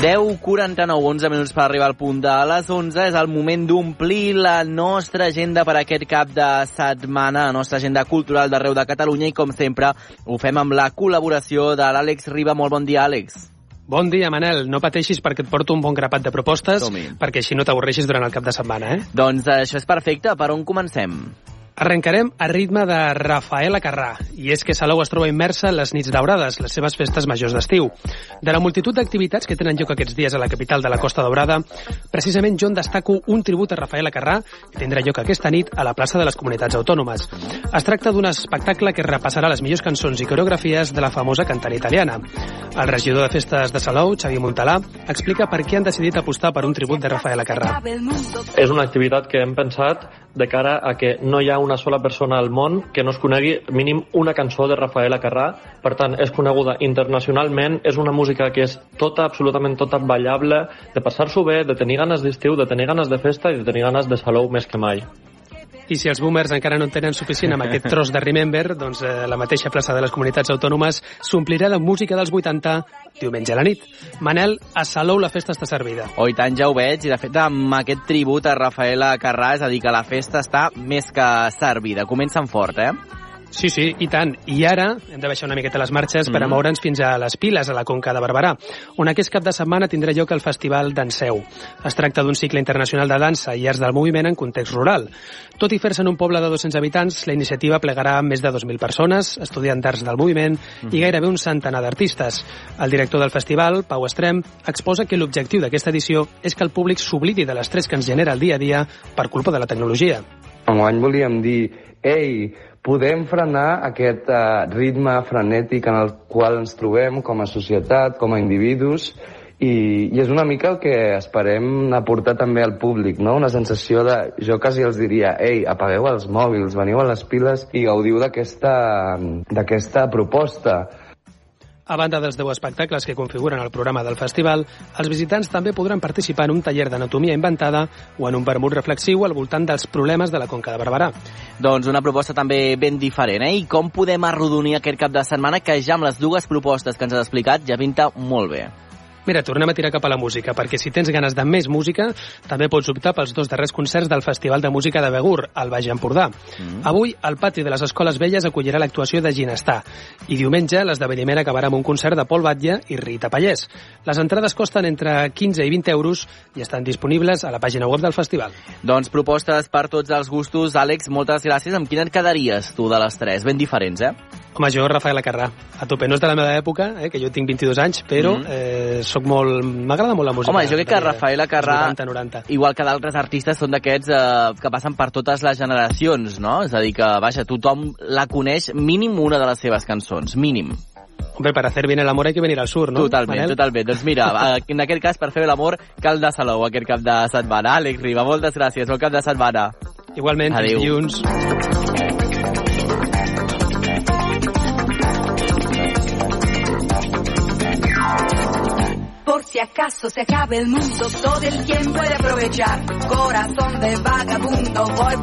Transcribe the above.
10, 49, 11 minuts per arribar al punt de les 11. És el moment d'omplir la nostra agenda per aquest cap de setmana, la nostra agenda cultural d'arreu de Catalunya i, com sempre, ho fem amb la col·laboració de l'Àlex Riba. Molt bon dia, Àlex. Bon dia, Manel. No pateixis perquè et porto un bon grapat de propostes, perquè així no t'avorreixis durant el cap de setmana, eh? Doncs això és perfecte. Per on comencem? Arrencarem a ritme de Rafaela Carrà, i és que Salou es troba immersa en les nits daurades, les seves festes majors d'estiu. De la multitud d'activitats que tenen lloc aquests dies a la capital de la Costa Daurada, precisament jo en destaco un tribut a Rafaela Carrà, que tindrà lloc aquesta nit a la plaça de les Comunitats Autònomes. Es tracta d'un espectacle que repassarà les millors cançons i coreografies de la famosa cantant italiana. El regidor de festes de Salou, Xavi Montalà, explica per què han decidit apostar per un tribut de Rafaela Carrà. És una activitat que hem pensat de cara a que no hi ha una sola persona al món que no es conegui mínim una cançó de Rafaela Carrà. Per tant, és coneguda internacionalment, és una música que és tota, absolutament tota ballable, de passar-s'ho bé, de tenir ganes d'estiu, de tenir ganes de festa i de tenir ganes de salou més que mai. I si els boomers encara no en tenen suficient amb aquest tros de Remember, doncs eh, la mateixa plaça de les comunitats autònomes s'omplirà de música dels 80 diumenge a la nit. Manel, a Salou la festa està servida. Oh, tant, ja ho veig, i de fet amb aquest tribut a Rafaela Carrà, és a dir, que la festa està més que servida. Comencen fort, eh? Sí, sí, i tant. I ara hem de baixar una miqueta les marxes per a Mhm. moure'ns fins a les piles, a la Conca de Barberà, on aquest cap de setmana tindrà lloc el Festival Danseu. Es tracta d'un cicle internacional de dansa i arts del moviment en context rural. Tot i fer-se en un poble de 200 habitants, la iniciativa plegarà més de 2.000 persones, estudiants d'arts del moviment i gairebé un centenar d'artistes. El director del festival, Pau Estrem, exposa que l'objectiu d'aquesta edició és que el públic s'oblidi de l'estrès que ens genera el dia a dia per culpa de la tecnologia. Enguany volíem dir, ei, podem frenar aquest uh, ritme frenètic en el qual ens trobem com a societat, com a individus, i, i és una mica el que esperem aportar també al públic, no? Una sensació de... Jo quasi els diria, ei, apagueu els mòbils, veniu a les piles i gaudiu d'aquesta proposta. A banda dels 10 espectacles que configuren el programa del festival, els visitants també podran participar en un taller d'anatomia inventada o en un vermut reflexiu al voltant dels problemes de la Conca de Barberà. Doncs una proposta també ben diferent, eh? I com podem arrodonir aquest cap de setmana que ja amb les dues propostes que ens has explicat ja pinta molt bé. Mira, tornem a tirar cap a la música, perquè si tens ganes de més música, també pots optar pels dos darrers concerts del Festival de Música de Begur, al Baix Empordà. Mm. Avui, el pati de les Escoles Velles acollirà l'actuació de Ginestar, i diumenge l'esdeveniment acabarà amb un concert de Pol Batlle i Rita Pallès. Les entrades costen entre 15 i 20 euros i estan disponibles a la pàgina web del festival. Doncs propostes per tots els gustos. Àlex, moltes gràcies. Amb quina et quedaries tu de les tres? Ben diferents, eh? Home, jo, Rafael Carrà, a tope. No és de la meva època, eh, que jo tinc 22 anys, però Mm. mm. eh, soc molt... M'agrada molt la música. Home, jo crec que de- Rafaela Carrà, 80, 90. igual que d'altres artistes, són d'aquests eh, que passen per totes les generacions, no? És a dir, que, vaja, tothom la coneix mínim una de les seves cançons, mínim. Hombre, para hacer bien el amor hay que venir al sur, no? Totalment, Manel? totalment. Doncs mira, eh, en aquest cas, per fer l'amor, cal de Salou aquest cap de setmana. Àlex Riba, moltes gràcies. Bon cap de setmana. Igualment, Adéu. dilluns. Por si acaso se acabe el mundo, todo el tiempo he de aprovechar. Corazón de vagabundo, voy buscando.